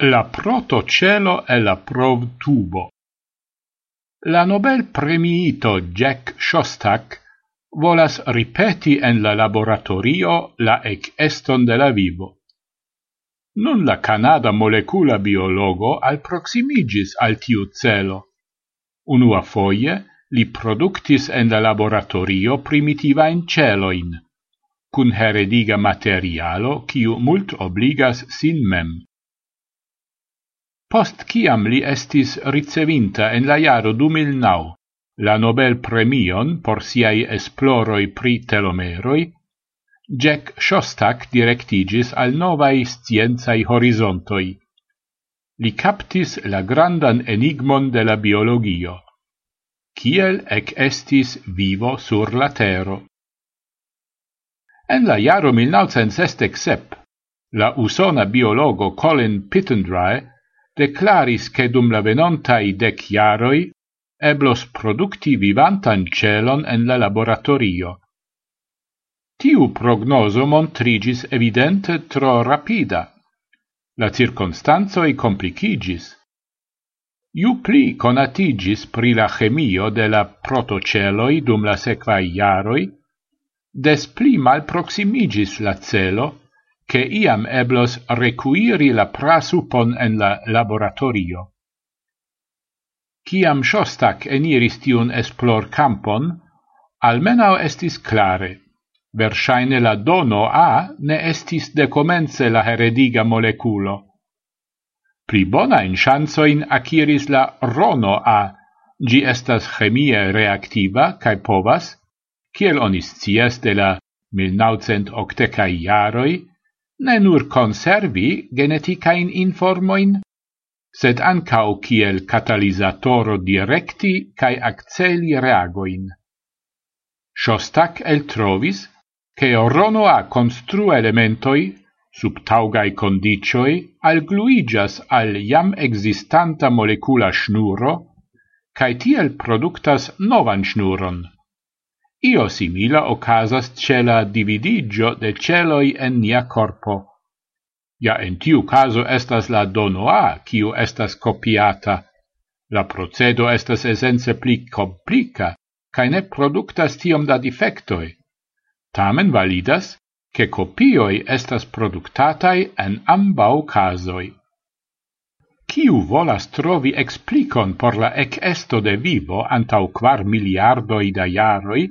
la protocelo e la provtubo. La Nobel premiito Jack Shostak volas ripeti en la laboratorio la ec eston de la vivo. Nun la Canada molecula biologo al proximigis al tiu celo. Unua foie li productis en la laboratorio primitiva in celoin, cun herediga materialo quiu mult obligas sin mem post kiam li estis ricevinta en la jaro 2009 la Nobel premion por siai esploroi pri telomeroi, Jack Shostak directigis al novai scienzai horizontoi. Li captis la grandan enigmon de la biologio. Kiel ec estis vivo sur la tero? En la jaro 1967, la usona biologo Colin Pittendry declaris che dum la venontai dec iaroi eblos producti vivantan celon en la laboratorio. Tiu prognoso montrigis evidente tro rapida. La circonstanzoi complicigis. Iu pli conatigis pri la chemio de la protoceloi dum la sequai iaroi, des pli malproximigis la celo, che iam eblos recuiri la prasupon en la laboratorio. Ciam Shostak eniris tiun esplor campon, almenau estis clare. Versaine la dono A ne estis decomence la herediga moleculo. Pli bona in chansoin aciris la rono A, gi estas chemie reactiva cae povas, kiel onis scias de la 1980 iaroi, ne nur conservi geneticain informoin, sed ancau kiel catalizatoro directi cae acceli reagoin. Shostak el trovis che Oronoa constru elementoi sub taugai condicioi algluigas al iam existanta molecula schnuro cae tiel productas novan schnuron. Io simila ocasas ce la dividigio de celoi en nia corpo. Ja en tiu caso estas la donoa, kiu estas copiata. La procedo estas esence pli complica, cae ne productas tiom da defectoi. Tamen validas, che copioi estas productatai en ambau casoi. Kiu volas trovi explicon por la ec esto de vivo antau quar miliardoi da jaroi,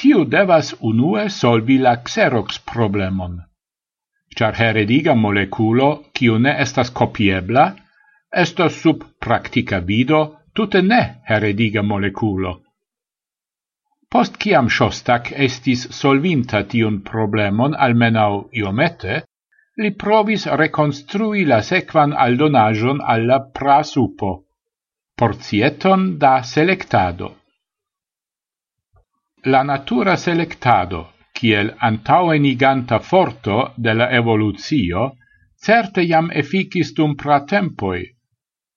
tiu devas unue solvi la xerox problemon. Char herediga moleculo, kiu ne estas copiebla, estas sub practica vido tute ne herediga moleculo. Post ciam Shostak estis solvinta tiun problemon almenau iomete, li provis reconstrui la sequan aldonajon alla prasupo, porcieton da selectado la natura selectado, kiel antaŭeniganta forto de la evoluzio, certe jam efficis dum pratempoi.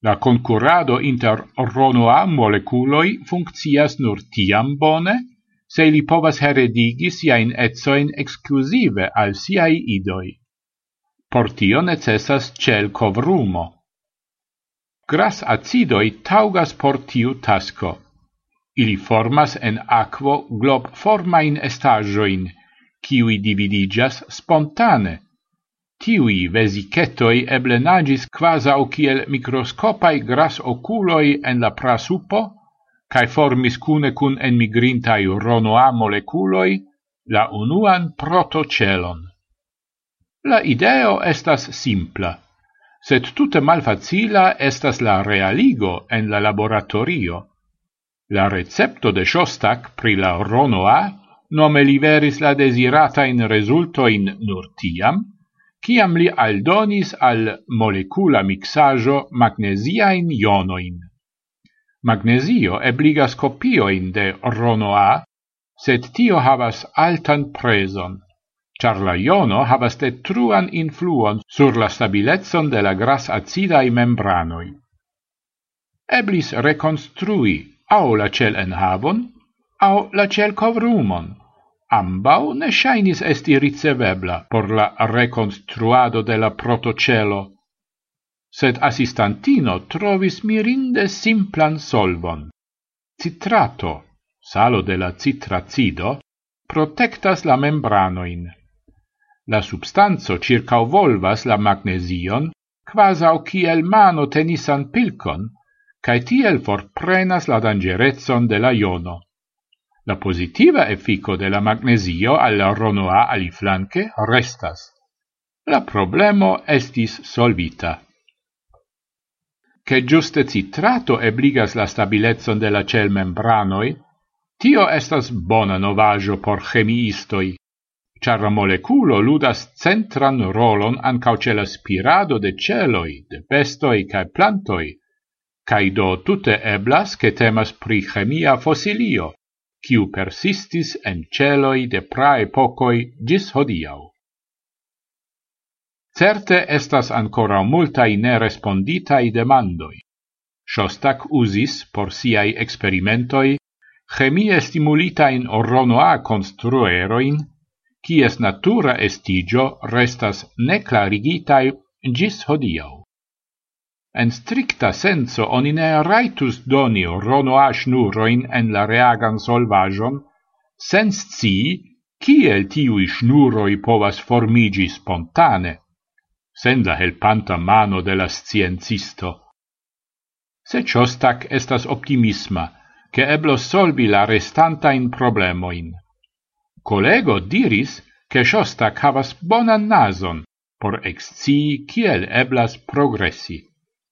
La concurrado inter RNA moleculoi funccias nur tiam bone, se li povas heredigi siain etsoin exclusive al siai idoi. Por tio necessas cel covrumo. Gras acidoi taugas por tiu tasco Ili formas en aquo glob formain estajoin, kiui dividigas spontane. Tiui vesicetoi eble nagis quasau kiel microscopai gras oculoi en la prasupo, cae formis cune cun enmigrintai ronoa moleculoi la unuan protocelon. La ideo estas simpla, sed tute malfacila estas la realigo en la laboratorio. La recepto de Shostak pri la Ronoa nome liveris la desirata in resulto in nur tiam, ciam li aldonis al molecula mixajo magnesiain ionoin. Magnesio ebligas copioin de Ronoa, sed tio havas altan preson, char la iono havas detruan influon sur la stabilezzon de la gras acidae membranoi. Eblis reconstrui au la cel enhavon, au la cel covrumon. Ambau ne shainis esti ricevebla por la reconstruado de la protocelo, sed assistantino trovis mirinde simplan solvon. Citrato, salo de la citracido, protectas la membranoin. La substanzo circauvolvas la magnesion, quasau kiel mano tenisan pilcon, cae tiel forprenas la dangerezzon de la iono. La positiva effico de la magnesio al ronoa aliflanque restas. La problemo estis solvita. Che giuste citrato ebligas la stabilezon de la cel membranoi, tio estas bona novajo por chemiistoi, char la moleculo ludas centran rolon ancauce la spirado de celoi, de bestoi cae plantoi, cae do tute eblas che temas pri chemia fossilio, quiu persistis en celoi de praepocoi gis hodiau. Certe estas ancora multai neresponditai demandoi. Shostak usis por siai experimentoi chemie stimulitain orronoa construeroin, cies natura estigio restas neclarigitai gis hodiau. En stricta senso oni ne raitus doni ronoa snuroin en la reagan solvajon, sens ci, kiel tiui snuroi povas formigi spontane, sen la helpanta mano de la sciencisto. Se Ciostac estas optimisma, che eblos solvi la restanta in problemoin. Collego diris che Ciostac havas bonan nason por exci kiel eblas progressi.